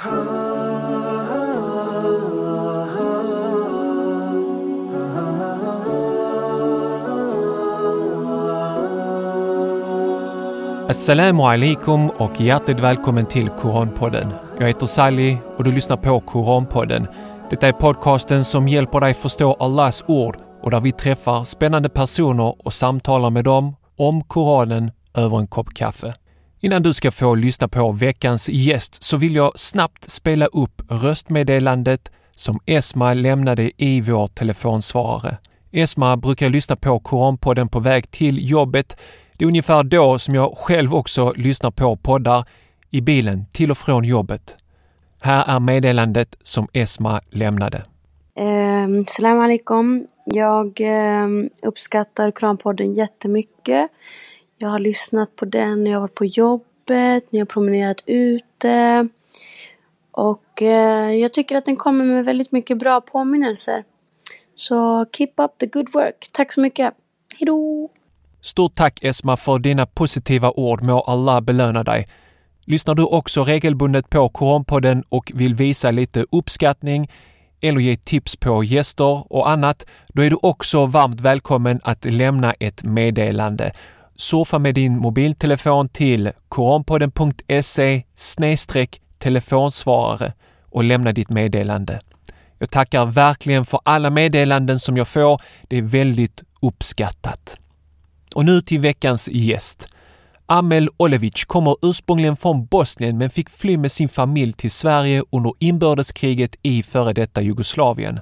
Assalamu alaikum och hjärtligt välkommen till Koranpodden. Jag heter Sally och du lyssnar på Koranpodden. Detta är podcasten som hjälper dig förstå Allahs ord och där vi träffar spännande personer och samtalar med dem om Koranen över en kopp kaffe. Innan du ska få lyssna på veckans gäst så vill jag snabbt spela upp röstmeddelandet som Esma lämnade i vår telefonsvarare. Esma brukar lyssna på Koranpodden på väg till jobbet. Det är ungefär då som jag själv också lyssnar på poddar i bilen till och från jobbet. Här är meddelandet som Esma lämnade. Eh, salam alaikum. Jag eh, uppskattar Koranpodden jättemycket. Jag har lyssnat på den när jag varit på jobbet, när jag promenerat ute. Och eh, jag tycker att den kommer med väldigt mycket bra påminnelser. Så keep up the good work. Tack så mycket. Hejdå! Stort tack Esma för dina positiva ord. Må Allah belöna dig. Lyssnar du också regelbundet på Koranpodden och vill visa lite uppskattning eller ge tips på gäster och annat, då är du också varmt välkommen att lämna ett meddelande. Surfa med din mobiltelefon till koranpodden.se telefonsvarare och lämna ditt meddelande. Jag tackar verkligen för alla meddelanden som jag får. Det är väldigt uppskattat. Och nu till veckans gäst. Amel Olevic kommer ursprungligen från Bosnien men fick fly med sin familj till Sverige under inbördeskriget i före detta Jugoslavien.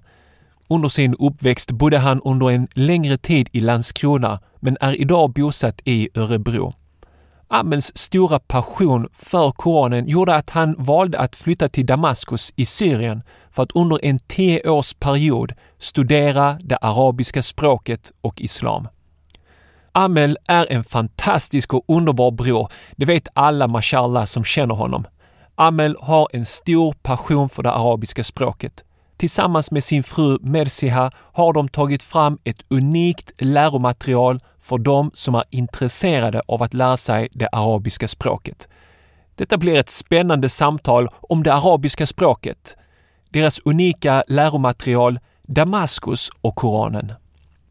Under sin uppväxt bodde han under en längre tid i Landskrona men är idag bosatt i Örebro. Amels stora passion för Koranen gjorde att han valde att flytta till Damaskus i Syrien för att under en tioårsperiod studera det arabiska språket och islam. Amel är en fantastisk och underbar bror. Det vet alla mashallah som känner honom. Amel har en stor passion för det arabiska språket. Tillsammans med sin fru Mersiha har de tagit fram ett unikt läromaterial för de som är intresserade av att lära sig det arabiska språket. Detta blir ett spännande samtal om det arabiska språket, deras unika läromaterial Damaskus och Koranen.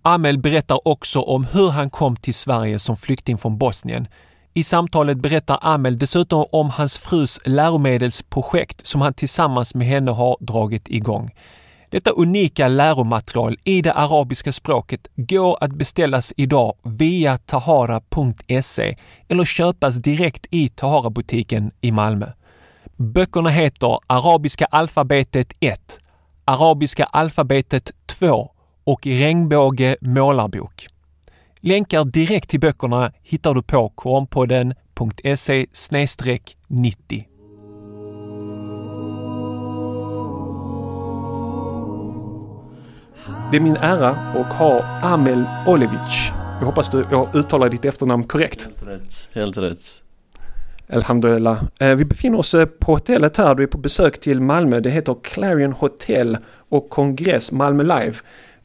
Amel berättar också om hur han kom till Sverige som flykting från Bosnien. I samtalet berättar Amel dessutom om hans frus läromedelsprojekt som han tillsammans med henne har dragit igång. Detta unika läromaterial i det arabiska språket går att beställas idag via tahara.se eller köpas direkt i Tahara-butiken i Malmö. Böckerna heter Arabiska alfabetet 1, Arabiska alfabetet 2 och Regnbåge målarbok. Länkar direkt till böckerna hittar du på kornpodden.se 90. Det är min ära att ha Amel Olevic. Jag hoppas du jag uttalar ditt efternamn korrekt. Helt rätt. Helt rätt. Alhamdulillah. Eh, vi befinner oss eh, på hotellet här. Du är på besök till Malmö. Det heter Clarion Hotel och Kongress Malmö Live.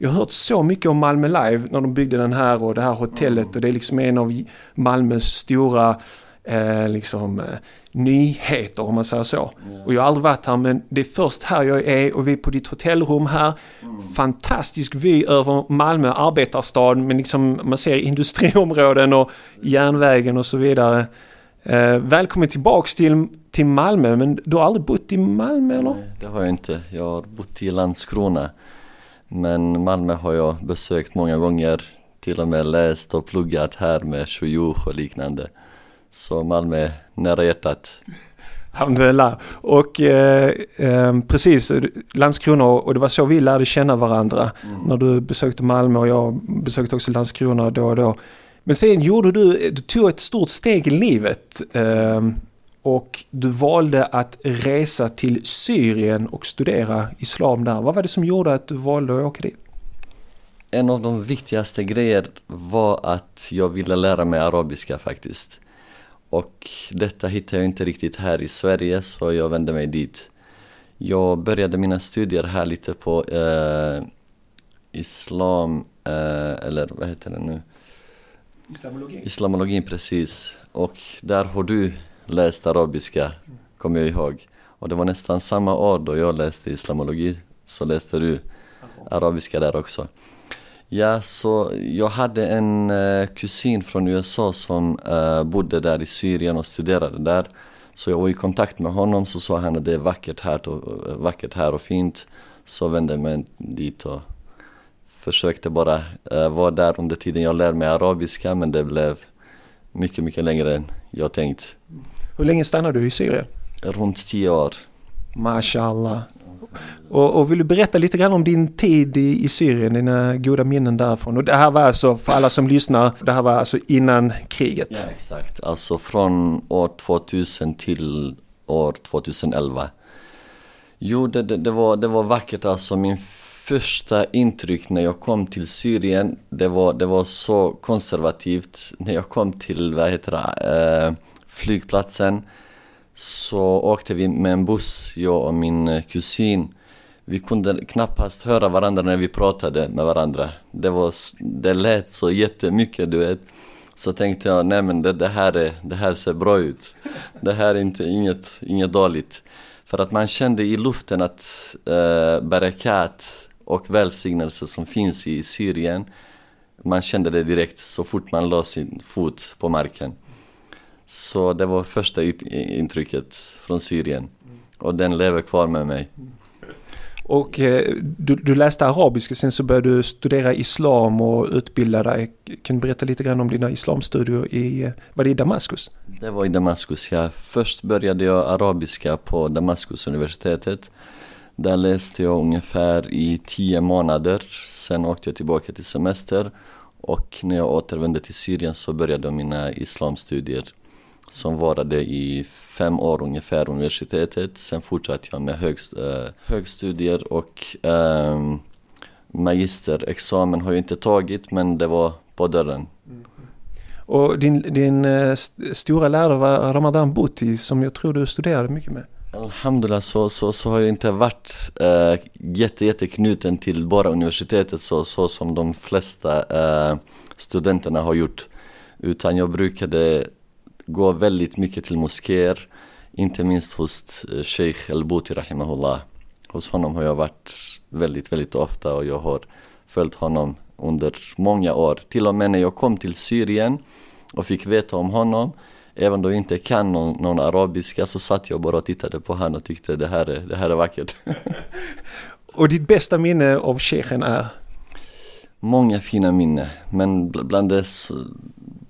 Jag har hört så mycket om Malmö Live när de byggde den här och det här hotellet och det är liksom en av Malmös stora eh, liksom, eh, nyheter om man säger så. Och jag har aldrig varit här men det är först här jag är och vi är på ditt hotellrum här. Fantastisk vy över Malmö arbetarstad men liksom man ser industriområden och järnvägen och så vidare. Eh, välkommen tillbaks till, till Malmö men du har aldrig bott i Malmö eller? Nej, det har jag inte. Jag har bott i Landskrona. Men Malmö har jag besökt många gånger. Till och med läst och pluggat här med shuyukh och liknande. Så Malmö är nära hjärtat. Alhamdulillah. Och eh, eh, precis, Landskrona och det var så vi lärde känna varandra. Mm. När du besökte Malmö och jag besökte också Landskrona då och då. Men sen gjorde du, du tog ett stort steg i livet. Eh, och du valde att resa till Syrien och studera islam där. Vad var det som gjorde att du valde att åka dit? En av de viktigaste grejer var att jag ville lära mig arabiska faktiskt. Och detta hittade jag inte riktigt här i Sverige så jag vände mig dit. Jag började mina studier här lite på eh, islam, eh, eller vad heter det nu? Islamologi. Islamologin precis. Och där har du läst arabiska, kommer jag ihåg. Och det var nästan samma år då jag läste islamologi, så läste du arabiska där också. Ja, så jag hade en eh, kusin från USA som eh, bodde där i Syrien och studerade där. Så jag var i kontakt med honom så sa han att det är vackert här och, eh, vackert här och fint. Så vände jag mig dit och försökte bara vara där under tiden jag lärde mig arabiska men det blev mycket, mycket längre än jag tänkt. Hur länge stannade du i Syrien? Runt tio år. Mashallah. Och, och, vill du berätta lite grann om din tid i, i Syrien, dina goda minnen därifrån? Och det här var alltså, för alla som lyssnar, det här var alltså innan kriget? Ja, exakt. Alltså från år 2000 till år 2011. Jo, det, det, det, var, det var vackert alltså. Min första intryck när jag kom till Syrien, det var, det var så konservativt. När jag kom till, vad heter det, eh, flygplatsen så åkte vi med en buss, jag och min eh, kusin. Vi kunde knappast höra varandra när vi pratade med varandra. Det, var, det lät så jättemycket, du vet. Så tänkte jag, nej men det, det, här, är, det här ser bra ut. Det här är inte, inget, inget dåligt. För att man kände i luften att eh, barakat och välsignelse som finns i Syrien, man kände det direkt så fort man la sin fot på marken. Så det var första intrycket från Syrien. Och den lever kvar med mig. Och eh, du, du, läste arabiska, sen så började du studera islam och utbilda dig. Kan du berätta lite grann om dina islamstudier i, var det i Damaskus? Det var i Damaskus, ja. Först började jag arabiska på Damaskus universitetet. Där läste jag ungefär i tio månader. Sen åkte jag tillbaka till semester. Och när jag återvände till Syrien så började jag mina islamstudier som varade i fem år ungefär universitetet. Sen fortsatte jag med högst, uh, högstudier och um, magisterexamen har jag inte tagit men det var på dörren. Mm. Och din, din uh, stora lärare var Ramadan Buti som jag tror du studerade mycket med. Alhamdulillah så, så, så har jag inte varit uh, jätte, jätte knuten till bara universitetet så, så som de flesta uh, studenterna har gjort. Utan jag brukade går väldigt mycket till moskéer, inte minst hos eh, Sheikh El-Bouti Rahimahullah. Hos honom har jag varit väldigt, väldigt ofta och jag har följt honom under många år. Till och med när jag kom till Syrien och fick veta om honom, även då jag inte kan någon, någon arabiska så satt jag bara och tittade på honom och tyckte det här är, det här är vackert. och ditt bästa minne av Sheikhen är? Många fina minnen, men bland det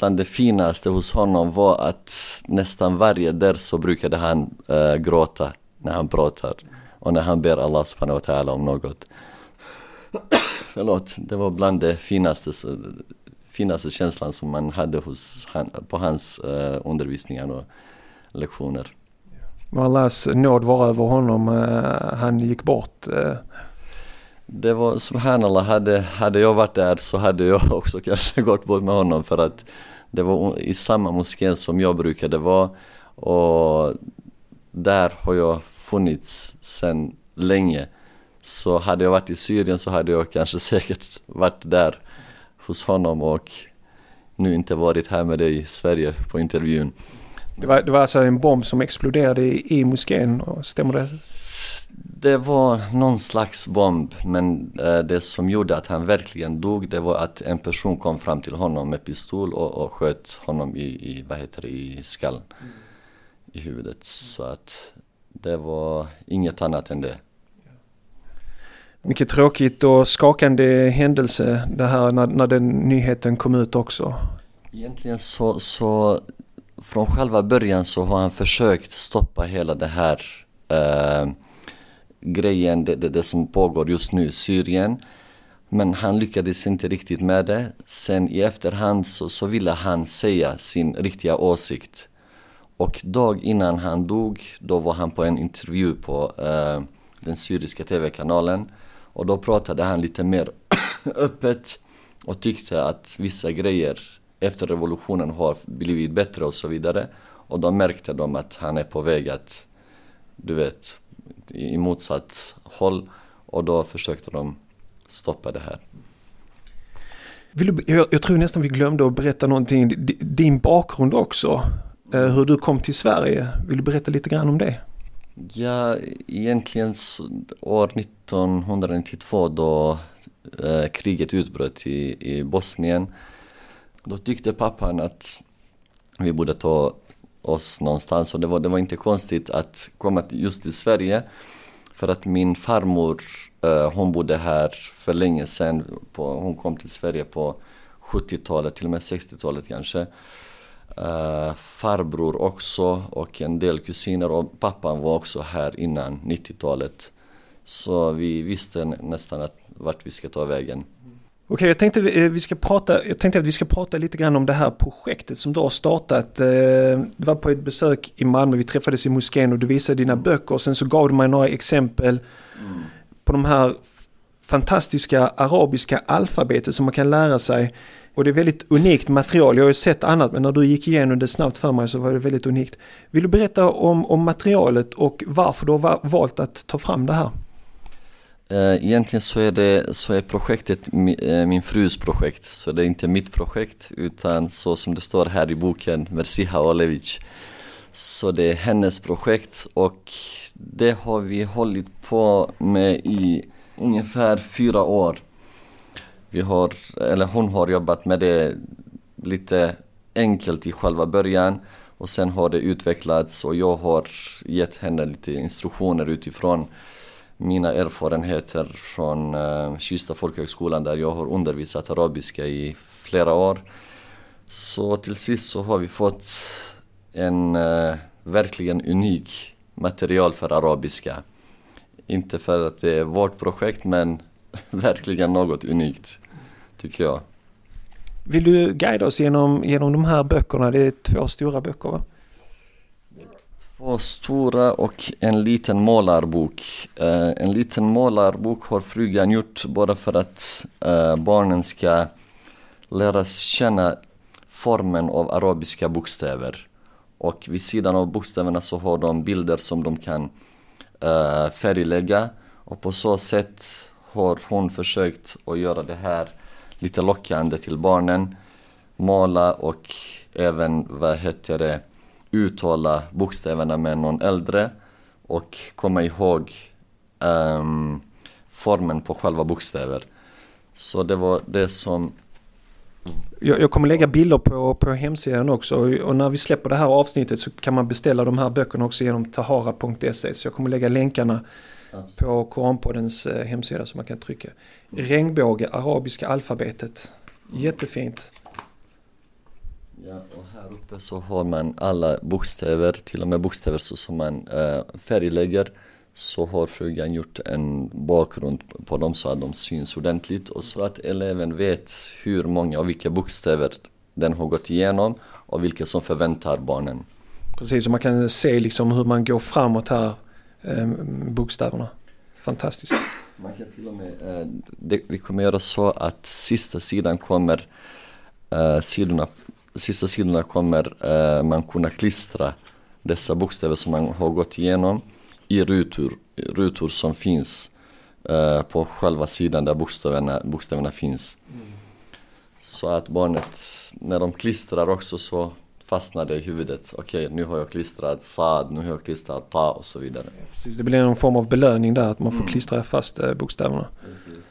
bland det finaste hos honom var att nästan varje där så brukade han äh, gråta när han pratar och när han ber Allah subhanahu wa ta'ala om något. Förlåt, det var bland det finaste, finaste känslan som man hade hos han, på hans äh, undervisningar och lektioner. Må Allahs nåd vara över honom, äh, han gick bort. Det var subhanallah, hade, hade jag varit där så hade jag också kanske gått bort med honom för att det var i samma moské som jag brukade vara och där har jag funnits sedan länge. Så hade jag varit i Syrien så hade jag kanske säkert varit där hos honom och nu inte varit här med dig i Sverige på intervjun. Det var, det var alltså en bomb som exploderade i, i moskén, stämmer det? Det var någon slags bomb men eh, det som gjorde att han verkligen dog det var att en person kom fram till honom med pistol och, och sköt honom i, i, vad heter det, i skallen. Mm. I huvudet. Så att det var inget annat än det. Mycket tråkigt och skakande händelse det här när, när den nyheten kom ut också. Egentligen så, så från själva början så har han försökt stoppa hela det här eh, grejen, det, det, det som pågår just nu i Syrien. Men han lyckades inte riktigt med det. Sen i efterhand så, så ville han säga sin riktiga åsikt. Och dag innan han dog, då var han på en intervju på eh, den syriska tv-kanalen. Och då pratade han lite mer öppet och tyckte att vissa grejer efter revolutionen har blivit bättre och så vidare. Och då märkte de att han är på väg att, du vet, i motsatt håll och då försökte de stoppa det här. Jag, tror nästan vi glömde att berätta någonting, din bakgrund också, eh, hur du kom till Sverige. Vill du berätta lite grann om det? Ja, egentligen år 1992 då eh, kriget utbröt i, i Bosnien. Då tyckte pappan att vi borde ta oss någonstans och det var, det var inte konstigt att komma just till Sverige för att min farmor eh, hon bodde här för länge sedan. På, hon kom till Sverige på 70-talet, till och med 60-talet kanske. Uh, farbror också och en del kusiner och pappan var också här innan 90-talet. Så vi visste nästan att vart vi ska ta vägen. Okej, jag tänkte, eh, vi ska prata, jag tänkte att vi ska prata lite grann om det här projektet som du har startat. Eh, det var på ett besök i Malmö, vi träffades i moskén och du visade dina böcker och sen så gav du mig några exempel mm. på de här fantastiska arabiska alfabetet som man kan lära sig. Och det är väldigt unikt material. Jag har ju sett annat men när du gick igenom det snabbt för mig så var det väldigt unikt. Vill du berätta om, om materialet och varför du har valt att ta fram det här? Eh, egentligen så är, det, så är projektet eh, min frus projekt, så det är inte mitt projekt utan så som det står här i boken, Mersiha Olevic. Så det är hennes projekt och det har vi hållit på med i ungefär fyra år. Vi har, eller hon har jobbat med det lite enkelt i själva början och sen har det utvecklats och jag har gett henne lite instruktioner utifrån mina erfarenheter från eh, Kista folkhögskolan där jag har undervisat arabiska i flera år. Så till sist så har vi fått en eh, verkligen unik material för arabiska. Inte för att det är vårt projekt men verkligen något unikt, tycker jag. Vill du guida oss genom, genom de här böckerna? Det är två stora böcker va? Två stora och en liten målarbok. Eh, en liten målarbok har frugan gjort bara för att eh, barnen ska lära känna formen av arabiska bokstäver. Och vid sidan av bokstäverna så har de bilder som de kan uh, färglägga och på så sätt har hon försökt att göra det här lite lockande till barnen. Måla och även, vad heter det, uttala bokstäverna med någon äldre och komma ihåg um, formen på själva bokstäver. Så det var det som jag, jag kommer lägga bilder på, på hemsidan också och när vi släpper det här avsnittet så kan man beställa de här böckerna också genom tahara.se så jag kommer lägga länkarna på Koranpoddens eh, hemsida som man kan trycka. Regnbåge, arabiska alfabetet. Jättefint. Ja, och här uppe så har man alla bokstäver, till och med bokstäver så som man äh, färglägger så har frugan gjort en bakgrund på dem så att de syns ordentligt och så att eleven vet hur många och vilka bokstäver den har gått igenom och vilka som förväntar barnen. Precis, så man kan se liksom hur man går framåt här, eh, bokstäverna. Fantastiskt. Man kan till och med, eh, det, vi kommer göra så att sista sidan kommer eh, sidorna sista sidorna kommer eh, man kunna klistra dessa bokstäver som man har gått igenom i rutor, rutor som finns eh, på själva sidan där bokstäverna, bokstäverna finns. Mm. Så att barnet, när de klistrar också så fastnar det i huvudet. Okej, okay, nu har jag klistrat sad, nu har jag klistrat ta och så vidare. Precis, det blir någon form av belöning där att man får mm. klistra fast eh, bokstäverna. Precis.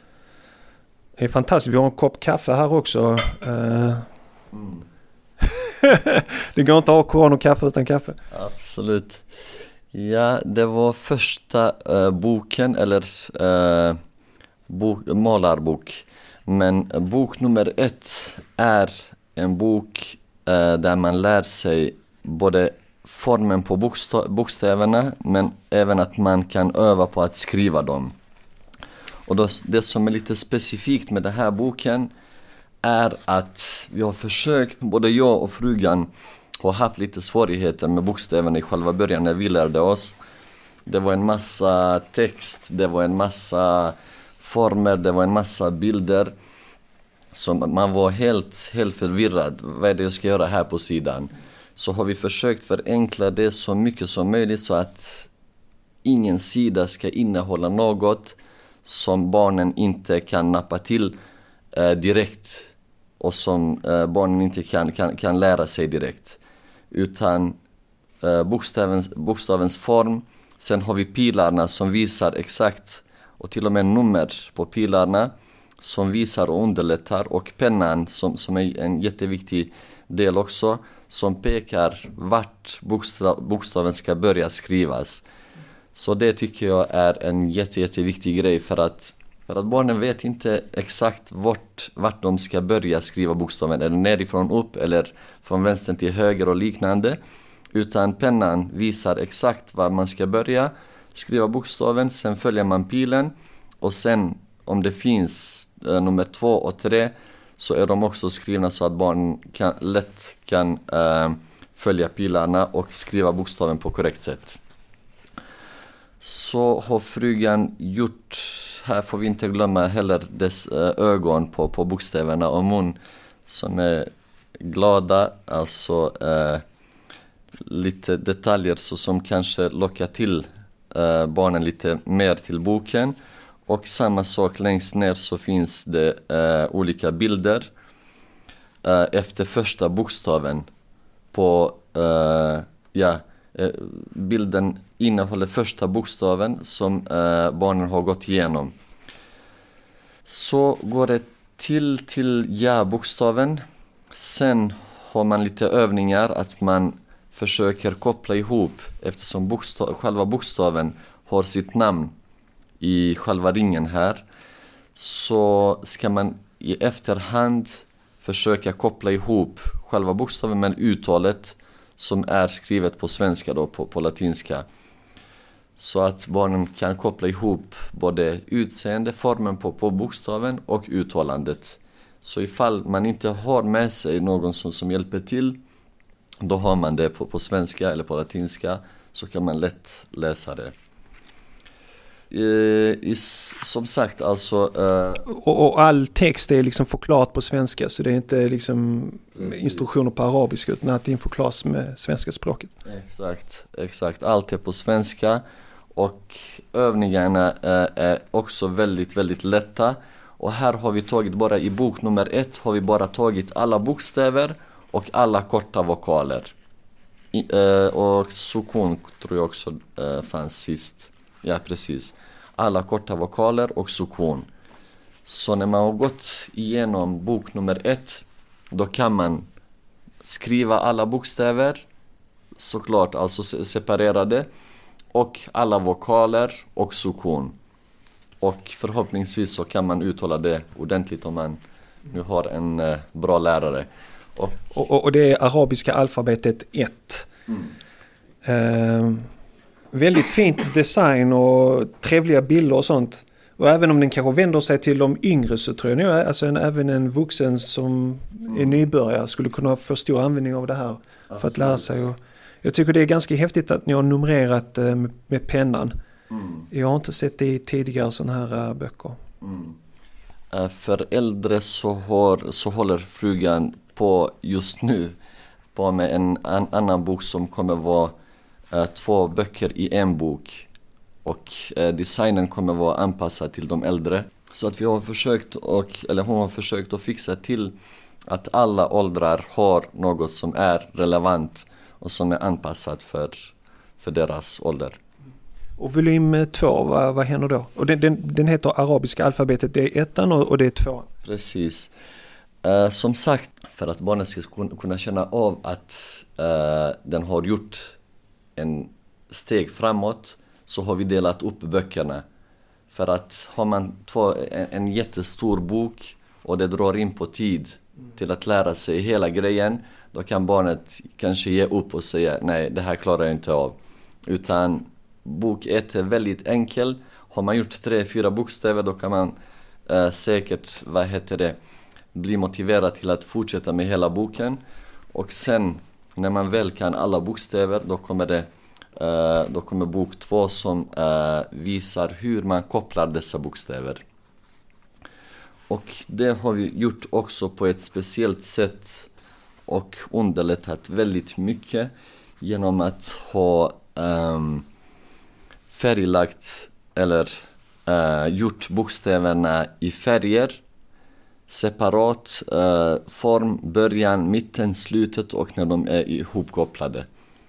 Det är fantastiskt, vi har en kopp kaffe här också. Uh, mm det går inte att ha koran och kaffe utan kaffe. Absolut. Ja, det var första uh, boken, eller uh, bok, malarbok. Men bok nummer ett är en bok uh, där man lär sig både formen på bokstäverna men även att man kan öva på att skriva dem. Och då, det som är lite specifikt med den här boken är att vi har försökt, både jag och frugan har haft lite svårigheter med bokstäverna i själva början när vi lärde oss. Det var en massa text, det var en massa former, det var en massa bilder. Så man var helt, helt förvirrad. Vad är det jag ska göra här på sidan? Så har vi försökt förenkla det så mycket som möjligt så att ingen sida ska innehålla något som barnen inte kan nappa till eh, direkt och som eh, barnen inte kan, kan, kan lära sig direkt. Utan eh, bokstavens, bokstavens form Sen har vi pilarna som visar exakt och till och med nummer på pilarna som visar och underlättar och pennan som, som är en jätteviktig del också som pekar vart bokstav, bokstaven ska börja skrivas. Så det tycker jag är en jätte, jätteviktig grej för att, för att barnen vet inte exakt vart, vart de ska börja skriva bokstaven. Är det nerifrån upp eller från vänster till höger och liknande. Utan pennan visar exakt var man ska börja skriva bokstaven, sen följer man pilen och sen om det finns eh, nummer två och tre så är de också skrivna så att barnen kan, lätt kan eh, följa pilarna och skriva bokstaven på korrekt sätt. Så har frugan gjort, här får vi inte glömma heller dess eh, ögon på, på bokstäverna och mun som är glada, alltså eh, lite detaljer så som kanske lockar till eh, barnen lite mer till boken. Och samma sak längst ner så finns det eh, olika bilder eh, efter första bokstaven på, eh, ja, Eh, bilden innehåller första bokstaven som eh, barnen har gått igenom. Så går det till till ja-bokstaven. Sen har man lite övningar att man försöker koppla ihop eftersom bokstav, själva bokstaven har sitt namn i själva ringen här så ska man i efterhand försöka koppla ihop själva bokstaven med uttalet som är skrivet på svenska då, på, på latinska. Så att barnen kan koppla ihop både utseende, formen på, på bokstaven och uttalandet. Så ifall man inte har med sig någon som, som hjälper till då har man det på, på svenska eller på latinska så kan man lätt läsa det. Eh, som sagt alltså... Eh, och, och, all text är liksom förklarat på svenska så det är inte liksom precis. instruktioner på arabiska utan allting förklaras med svenska språket. Exakt, exakt. Allt är på svenska och övningarna eh, är också väldigt, väldigt lätta. Och här har vi tagit bara i bok nummer ett har vi bara tagit alla bokstäver och alla korta vokaler. I, eh, och sukun tror jag också eh, fanns sist. Ja, precis. Alla korta vokaler och sukun. Så när man har gått igenom bok nummer ett, då kan man skriva alla bokstäver, såklart alltså separerade, och alla vokaler och sukun. Och förhoppningsvis så kan man uttala det ordentligt om man nu har en eh, bra lärare. Och, och, och det är arabiska alfabetet 1. Mm. Eh, väldigt fint design och trevliga bilder och sånt. Och även om den kanske vänder sig till de yngre så tror jag alltså en, även en vuxen som mm. är nybörjare skulle kunna få stor användning av det här. Absolut. För att lära sig. Och jag tycker det är ganska häftigt att ni har numrerat eh, med, med pennan. Mm. Jag har inte sett det i tidigare sådana här äh, böcker. Mm. Äh, för äldre så, har, så håller frugan på just nu på med en an, annan bok som kommer vara två böcker i en bok och uh, designen kommer vara anpassad till de äldre. Så att vi har försökt, och, eller hon har försökt att fixa till att alla åldrar har något som är relevant och som är anpassat för, för deras ålder. Och volym två, vad, vad händer då? Och den, den, den heter arabiska alfabetet, det är ettan och, och det är tvåan? Precis. Uh, som sagt, för att barnen ska kunna känna av att uh, den har gjort en steg framåt så har vi delat upp böckerna. För att har man två, en, en jättestor bok och det drar in på tid till att lära sig hela grejen då kan barnet kanske ge upp och säga nej, det här klarar jag inte av. Utan bok 1 är väldigt enkel. Har man gjort tre, fyra bokstäver då kan man eh, säkert, vad heter det, bli motiverad till att fortsätta med hela boken. Och sen när man väl kan alla bokstäver då kommer det eh, då kommer bok två som eh, visar hur man kopplar dessa bokstäver. Och det har vi gjort också på ett speciellt sätt och underlättat väldigt mycket genom att ha um, färglagt eller uh, gjort bokstäverna i färger separat uh, form, början, mitten, slutet och när de är ihopkopplade.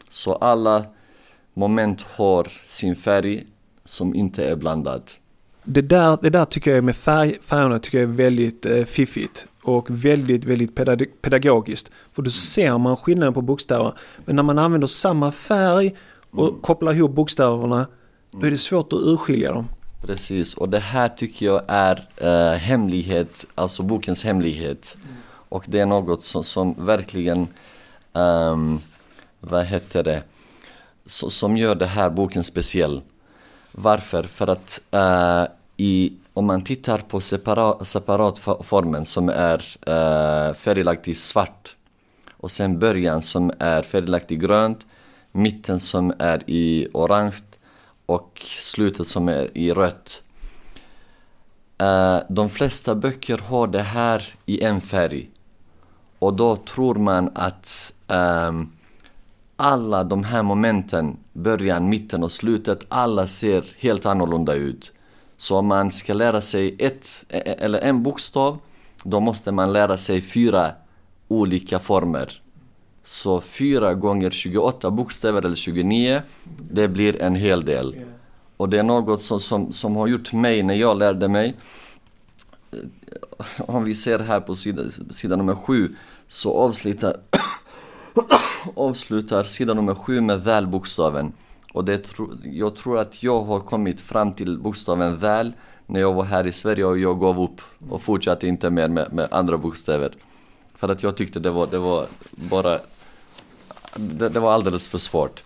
Så alla moment har sin färg som inte är blandad. Det där, det där tycker jag med färg, färgerna tycker jag är väldigt eh, fiffigt och väldigt, väldigt pedag pedagogiskt. För då ser man skillnaden på bokstäver. Men när man använder samma färg och Mm. kopplar ihop bokstäverna, då är det svårt att urskilja dem. Precis, och det här tycker jag är eh, hemlighet, alltså bokens hemlighet. Och det är något som, som verkligen, ehm, vad heter det, så, som gör det här boken speciell. Varför? För att eh, i, om man tittar på separat, separatformen som är eh, färglagd i svart och sen början som är färglagd i grönt, mitten som är i orange och slutet som är i rött. Eh, de flesta böcker har det här i en färg. Och då tror man att ehm, alla de här momenten, början, mitten och slutet, alla ser helt annorlunda ut. Så om man ska lära sig ett e, e, eller en bokstav, då måste man lära sig fyra olika former. Så fyra gånger 28 bokstäver eller 29, det blir en hel del. Och det är något som, som, som har gjort mig när jag lärde mig. Eh, Om vi ser här på sida, sida nummer sju så avslutar, avslutar sida nummer sju med väl-bokstaven. Och det tro, jag tror att jag har kommit fram till bokstaven väl när jag var här i Sverige och jag gav upp och fortsatte inte mer med, med andra bokstäver. För att jag tyckte det var, det var bara, det, det var alldeles för svårt.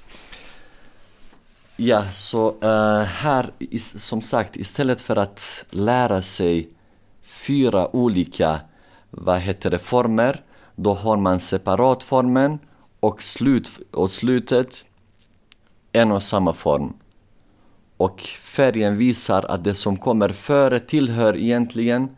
Ja, så uh, här, is, som sagt, istället för att lära sig fyra olika, vad heter det, former, då har man separatformen och, slut, och slutet en och samma form. Och färgen visar att det som kommer före tillhör egentligen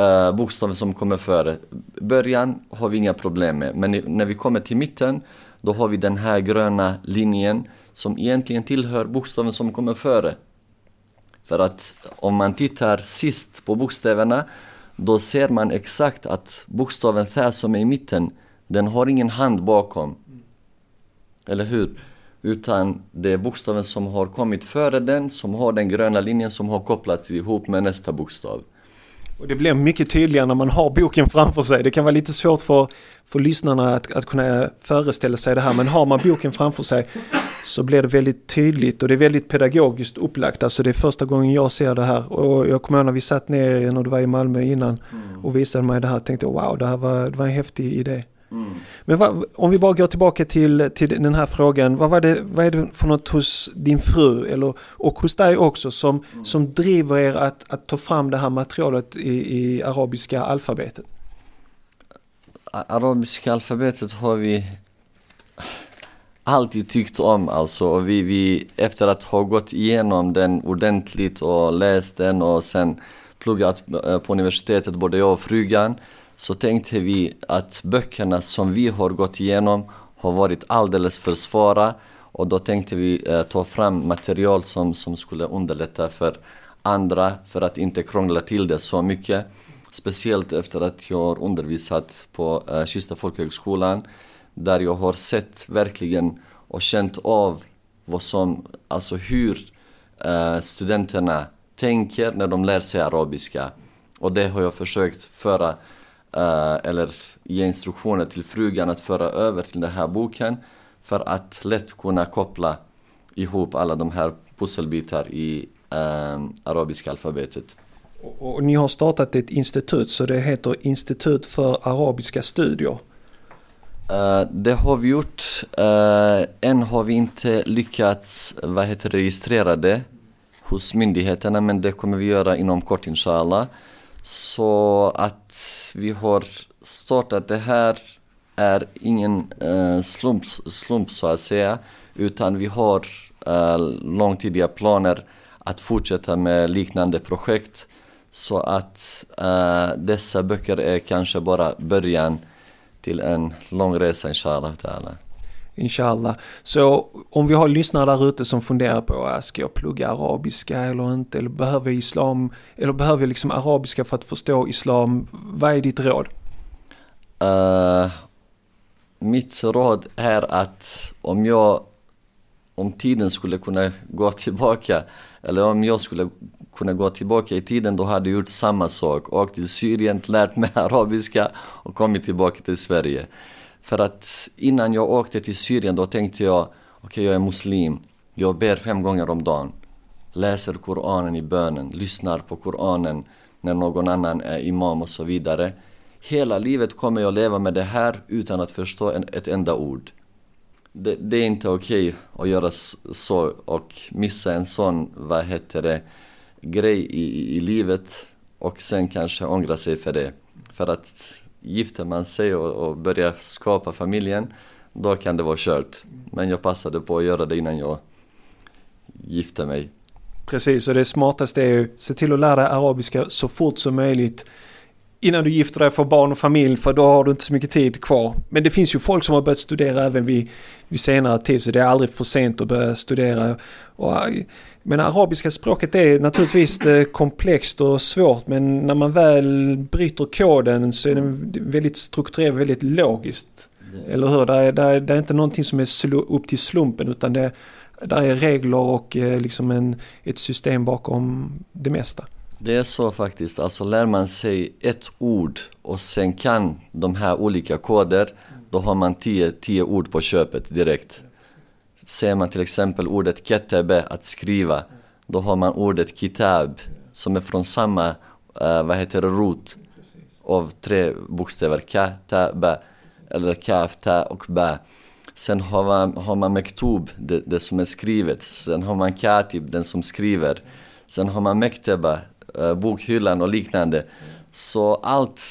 uh, bokstaven som kommer före. Början har vi inga problem med, men när vi kommer till mitten, då har vi den här gröna linjen som egentligen tillhör bokstaven som kommer före. För att om man tittar sist på bokstäverna, då ser man exakt att bokstaven Thä som är i mitten, den har ingen hand bakom. Eller hur? Utan det är bokstaven som har kommit före den, som har den gröna linjen som har kopplats ihop med nästa bokstav. Och det blir mycket tydligare när man har boken framför sig. Det kan vara lite svårt för, för lyssnarna att, att kunna föreställa sig det här. Men har man boken framför sig så blir det väldigt tydligt och det är väldigt pedagogiskt upplagt. Alltså det är första gången jag ser det här. Och jag kommer ihåg när vi satt ner när du var i Malmö innan och visade mig det här. tänkte wow, det här var, det var en häftig idé. Mm. Men vad, om vi bara går tillbaka till, till den här frågan. Vad, var det, vad är det för något hos din fru eller, och hos dig också som, som driver er att, att ta fram det här materialet i, i arabiska alfabetet? Arabiska alfabetet har vi alltid tyckt om alltså. Och vi, vi, efter att ha gått igenom den ordentligt och läst den och sen pluggat eh, på universitetet, både jag och frugan, så tänkte vi att böckerna som vi har gått igenom har varit alldeles för svåra och då tänkte vi eh, ta fram material som, som skulle underlätta för andra för att inte krångla till det så mycket. Speciellt efter att jag har undervisat på eh, Kista folkhögskolan där jag har sett verkligen och känt av vad som, alltså hur eh, studenterna tänker när de lär sig arabiska. Och det har jag försökt föra, eh, eller ge instruktioner till frugan att föra över till den här boken för att lätt kunna koppla ihop alla de här pusselbitar i eh, arabiska alfabetet. Och, och ni har startat ett institut så det heter Institut för arabiska studier. Eh, det har vi gjort. Uh, än har vi inte lyckats vad heter, registrera det hos myndigheterna men det kommer vi göra inom kort inshallah. Så att vi har startat det här är ingen eh, uh, slump, slump så att säga utan vi har uh, långtidiga planer att fortsätta med liknande projekt så att uh, dessa böcker är kanske bara början till en lång resa inshallah ta'ala. Inshallah. Så om vi har lyssnare där ute som funderar på, äh, ska jag plugga arabiska eller inte? Eller behöver jag islam? Eller behöver jag liksom arabiska för att förstå islam? Vad är ditt råd? Uh, mitt råd är att om jag om tiden skulle kunna gå tillbaka, eller om jag skulle kunna gå tillbaka i tiden, då hade jag gjort samma sak. Åkt till Syrien, lärt mig arabiska och kommit tillbaka till Sverige. För att innan jag åkte till Syrien, då tänkte jag, okej okay, jag är muslim, jag ber fem gånger om dagen. Läser Koranen i bönen, lyssnar på Koranen när någon annan är imam och så vidare. Hela livet kommer jag leva med det här utan att förstå en, ett enda ord. Det, det är inte okej okay att göra så och missa en sån, vad heter det, grej i, i livet och sen kanske ångra sig för det. För att gifter man sig och, och börjar skapa familjen, då kan det vara kört. Men jag passade på att göra det innan jag gifte mig. Precis, och det smartaste är ju se till att lära dig arabiska så fort som möjligt innan du gifter dig får barn och familj för då har du inte så mycket tid kvar. Men det finns ju folk som har börjat studera även vid, vid senare tid så det är aldrig för sent att börja studera. Och, men arabiska språket är naturligtvis komplext och svårt men när man väl bryter koden så är den väldigt strukturerad, väldigt logiskt. Eller hur? Det är, det, är, det är inte någonting som är upp till slumpen utan det, där är regler och eh, liksom en, ett system bakom det mesta. Det är så faktiskt, alltså lär man sig ett ord och sen kan de här olika koder, då har man tio, tio ord på köpet direkt. Ser man till exempel ordet ketebe, att skriva, då har man ordet kitab som är från samma, uh, vad heter det, rot av tre bokstäver, ka, ta, ba, eller kaf, ta och ba. Sen har man, har man mektub, det, det som är skrivet. Sen har man katib, den som skriver. Sen har man mekteba, uh, bokhyllan och liknande. Så allt,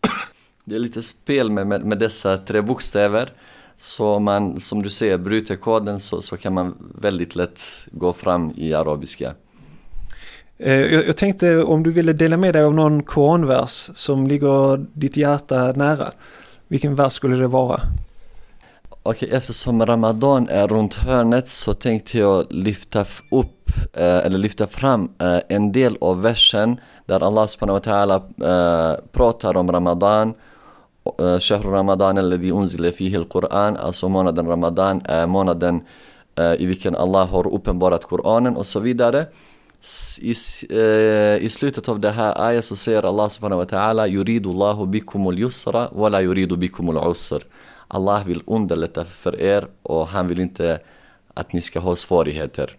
det är lite spel med, med, med dessa tre bokstäver. Så man, som du säger, bryter koden så, så kan man väldigt lätt gå fram i arabiska. Eh, jag, tänkte om du ville dela med dig av någon koranvers som ligger ditt hjärta nära. Vilken vers skulle det vara? Okej, eftersom Ramadan är runt hörnet så tänkte jag lyfta upp, eh, eller lyfta fram eh, en del av versen där Allah subhanahu wa ta'ala pratar om Ramadan شهر رمضان الذي أنزل فيه القرآن alltså månaden Ramadan är månaden i vilken Allah har uppenbarat Koranen och så vidare i, i slutet av det här ayat så säger Allah subhanahu wa ta'ala yuridu Allahu bikumul yusra wala yuridu bikumul usr Allah vill underlätta för er och han vill inte att ni ska ha svårigheter.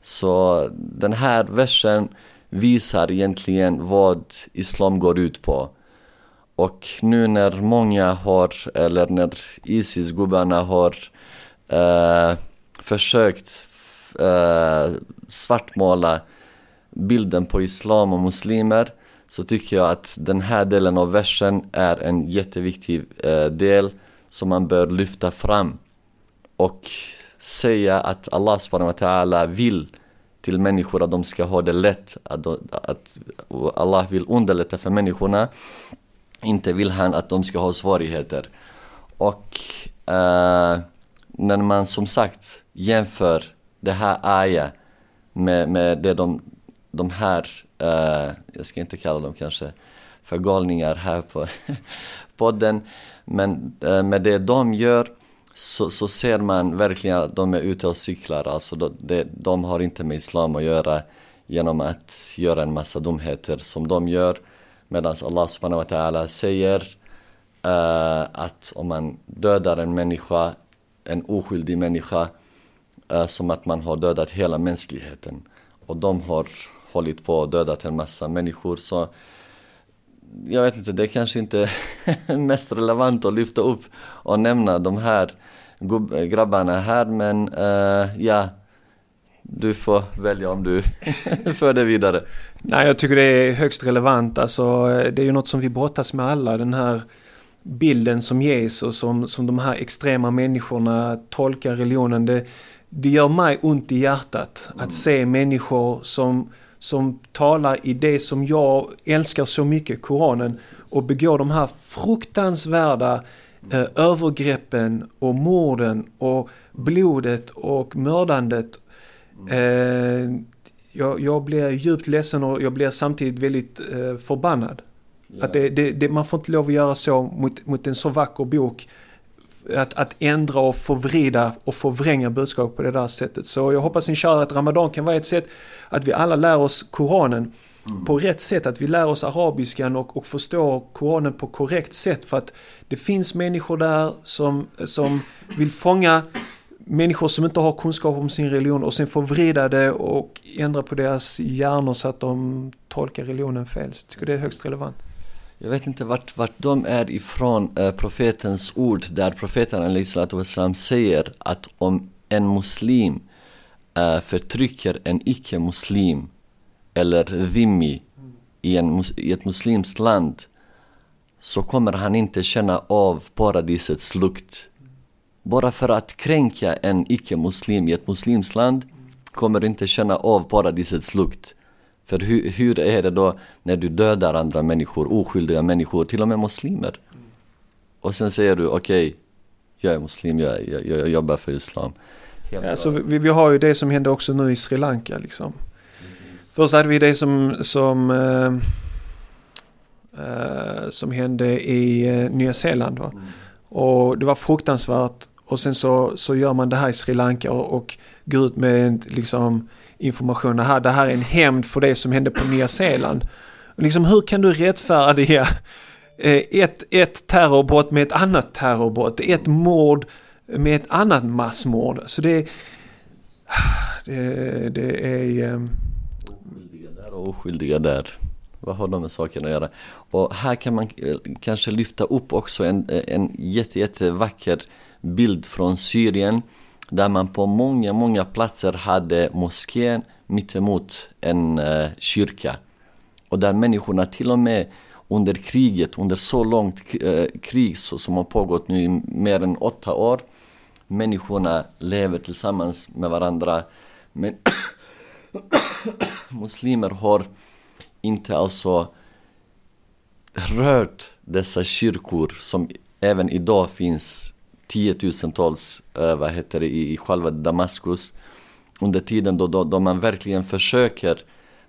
Så den här versen visar egentligen vad Islam går ut på. Och nu när många har, eller när Isis-gubbarna har eh, försökt eh, svartmåla bilden på islam och muslimer så tycker jag att den här delen av versen är en jätteviktig eh, del som man bör lyfta fram och säga att Allah subhanahu wa ta'ala vill till människor att de ska ha det lätt, att, att Allah vill underlätta för människorna inte vill han att de ska ha svårigheter. Och uh, när man som sagt jämför det här aya med, med det de, de här, uh, jag ska inte kalla dem kanske för galningar här på podden men uh, med det de gör så, så ser man verkligen att de är ute och cyklar, alltså de, de, de har inte med islam att göra genom att göra en massa dumheter som de gör medan Allah subhanahu wa ta'ala säger uh, att om man dödar en människa, en oskyldig människa uh, som att man har dödat hela mänskligheten och de har hållit på och dödat en massa människor så jag vet inte, det är kanske inte mest relevant att lyfta upp och nämna de här grabbarna här men uh, ja, du får välja om du för det vidare. Nej, jag tycker det är högst relevant. Alltså, det är ju något som vi brottas med alla. Den här bilden som ges och som, som de här extrema människorna tolkar religionen. Det, det gör mig ont i hjärtat mm. att se människor som, som talar i det som jag älskar så mycket, Koranen, och begår de här fruktansvärda eh, övergreppen och morden och blodet och mördandet Eh, jag, jag blir djupt ledsen och jag blir samtidigt väldigt eh, förbannad. Ja. Att det, det, det, man får inte lov att göra så mot, mot en så vacker bok att, att ändra och förvrida och förvränga budskap på det där sättet. Så jag hoppas inshallah att Ramadan kan vara ett sätt att vi alla lär oss Koranen mm. på rätt sätt. Att vi lär oss arabiskan och, och förstår Koranen på korrekt sätt. För att det finns människor där som, som vill fånga människor som inte har kunskap om sin religion och sen förvrida det och ändra på deras hjärnor så att de tolkar religionen fel. Så jag tycker det är högst relevant. Jag vet inte vart, vart de är ifrån eh, profetens ord där profeten wassalam, säger att om en muslim eh, förtrycker en icke-muslim eller dhimmi i, en, i ett muslimskt land så kommer han inte känna av paradisets lukt. Bara för att kränka en icke-muslim i ett muslimskt land kommer du inte känna av paradisets lukt. För hur, hur är det då när du dödar andra människor, oskyldiga människor, till och med muslimer? Och sen säger du okej, okay, jag är muslim, jag, jag, jag jobbar för islam. Ja, så vi, vi, har ju det som händer också nu i Sri Lanka liksom. Först hade vi det som, som, uh, uh, som hände i uh, Nya Zeeland. Va? Mm. Och det var fruktansvärt. Och sen så, så gör man det här i Sri Lanka och, och går ut med liksom information. Det här, det här är en hämnd för det som hände på Nya Zeeland. Liksom, hur kan du rättfärdiga eh, ett, ett terrorbrott med ett annat terrorbrott? Ett mord med ett annat massmord. Så det, det, det är... Ehm, oskyldiga där och oskyldiga där. Vad har de med saken att göra? Och här kan man eh, kanske lyfta upp också en, en jätte, jättevacker bild från Syrien där man på många, många platser hade moskén mittemot en eh, kyrka. Och där människorna till och med under kriget, under så långt eh, krig så, som har pågått nu i mer än åtta år människorna lever tillsammans med varandra. Men muslimer har inte alltså rört dessa kyrkor som även idag finns tiotusentals eh, vad heter det, i, i själva Damaskus. Under tiden då, då, då man verkligen försöker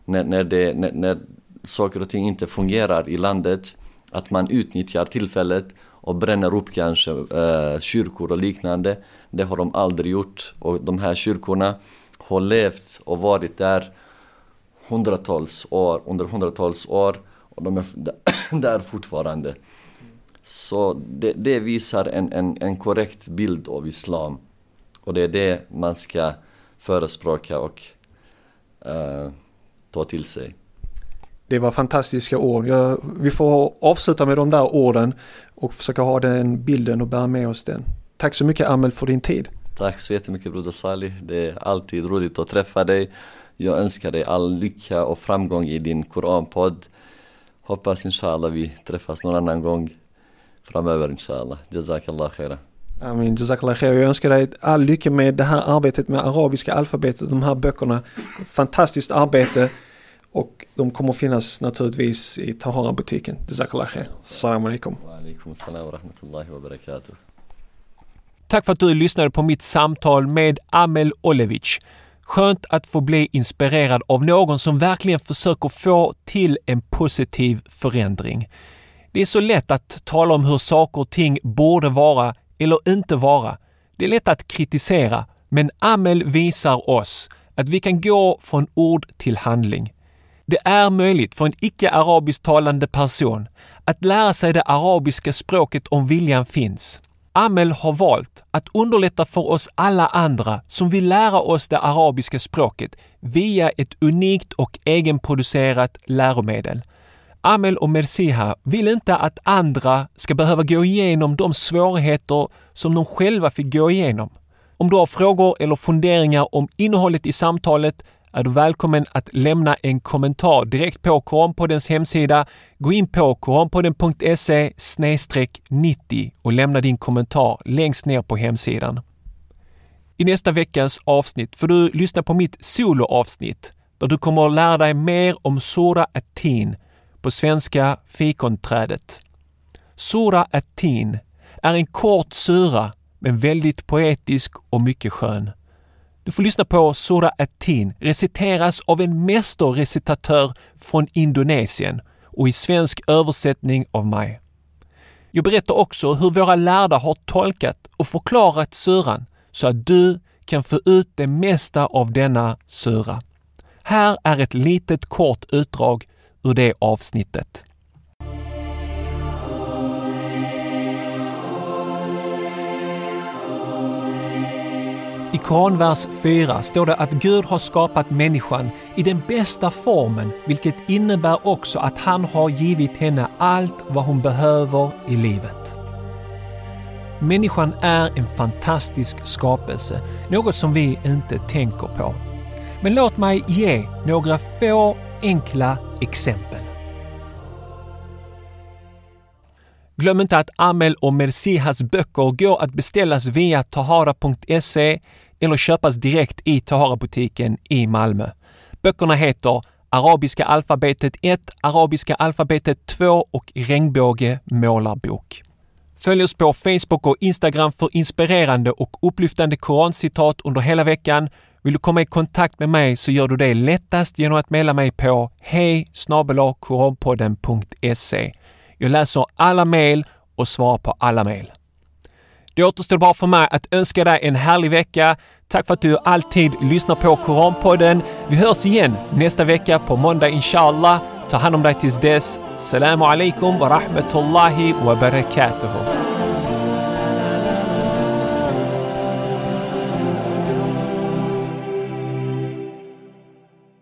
när, när, det, när, när saker och ting inte fungerar i landet att man utnyttjar tillfället och bränner upp kanske eh, kyrkor och liknande. Det har de aldrig gjort och de här kyrkorna har levt och varit där hundratals år, under hundratals år och de är där fortfarande. Så det, det visar en, en, en korrekt bild av Islam. Och det är det man ska förespråka och uh, ta till sig. Det var fantastiska ord. Jag, vi får avsluta med de där orden och försöka ha den bilden och bära med oss den. Tack så mycket Amel för din tid. Tack så jättemycket Broder Salih. Det är alltid roligt att träffa dig. Jag önskar dig all lycka och framgång i din Koranpodd. Hoppas inshallah vi träffas någon annan gång framöver inshallah. Jazakallah khaira. Amin, Jazakallah khair. Jag önskar dig all lycka med det här arbetet med arabiska alfabetet, de här böckerna. Fantastiskt arbete. Och de kommer finnas naturligtvis i Tahara-butiken. Jazakallah khair. Salam alaikum. Tack för att du lyssnade på mitt samtal med Amel Olevic. Skönt att få bli inspirerad av någon som verkligen försöker få till en positiv förändring. Det är så lätt att tala om hur saker och ting borde vara eller inte vara. Det är lätt att kritisera, men Amel visar oss att vi kan gå från ord till handling. Det är möjligt för en icke-arabiskt talande person att lära sig det arabiska språket om viljan finns. Amel har valt att underlätta för oss alla andra som vill lära oss det arabiska språket via ett unikt och egenproducerat läromedel. Amel och Mersiha vill inte att andra ska behöva gå igenom de svårigheter som de själva fick gå igenom. Om du har frågor eller funderingar om innehållet i samtalet är du välkommen att lämna en kommentar direkt på Koranpoddens hemsida. Gå in på koranpodden.se 90 och lämna din kommentar längst ner på hemsidan. I nästa veckas avsnitt får du lyssna på mitt soloavsnitt där du kommer att lära dig mer om Sura Atin, på svenska fikonträdet. Sura Atin är en kort sura men väldigt poetisk och mycket skön. Du får lyssna på Sura Atin reciteras av en mästerrecitatör från Indonesien och i svensk översättning av mig. Jag berättar också hur våra lärda har tolkat och förklarat suran så att du kan få ut det mesta av denna sura. Här är ett litet kort utdrag ur det avsnittet. I Koranvers 4 står det att Gud har skapat människan i den bästa formen, vilket innebär också att han har givit henne allt vad hon behöver i livet. Människan är en fantastisk skapelse, något som vi inte tänker på. Men låt mig ge några få enkla exempel. Glöm inte att Amel och Mersihas böcker går att beställas via tahara.se eller köpas direkt i Tahara-butiken i Malmö. Böckerna heter Arabiska alfabetet 1, Arabiska alfabetet 2 och Regnbåge målarbok. Följ oss på Facebook och Instagram för inspirerande och upplyftande korancitat under hela veckan. Vill du komma i kontakt med mig så gör du det lättast genom att mejla mig på hej Jag läser alla mejl och svarar på alla mejl. Det återstår bara för mig att önska dig en härlig vecka. Tack för att du alltid lyssnar på Koranpodden. Vi hörs igen nästa vecka på måndag inshallah. Ta hand om dig tills dess. Salam alaikum wa rahmatullahi wa barakatuhu.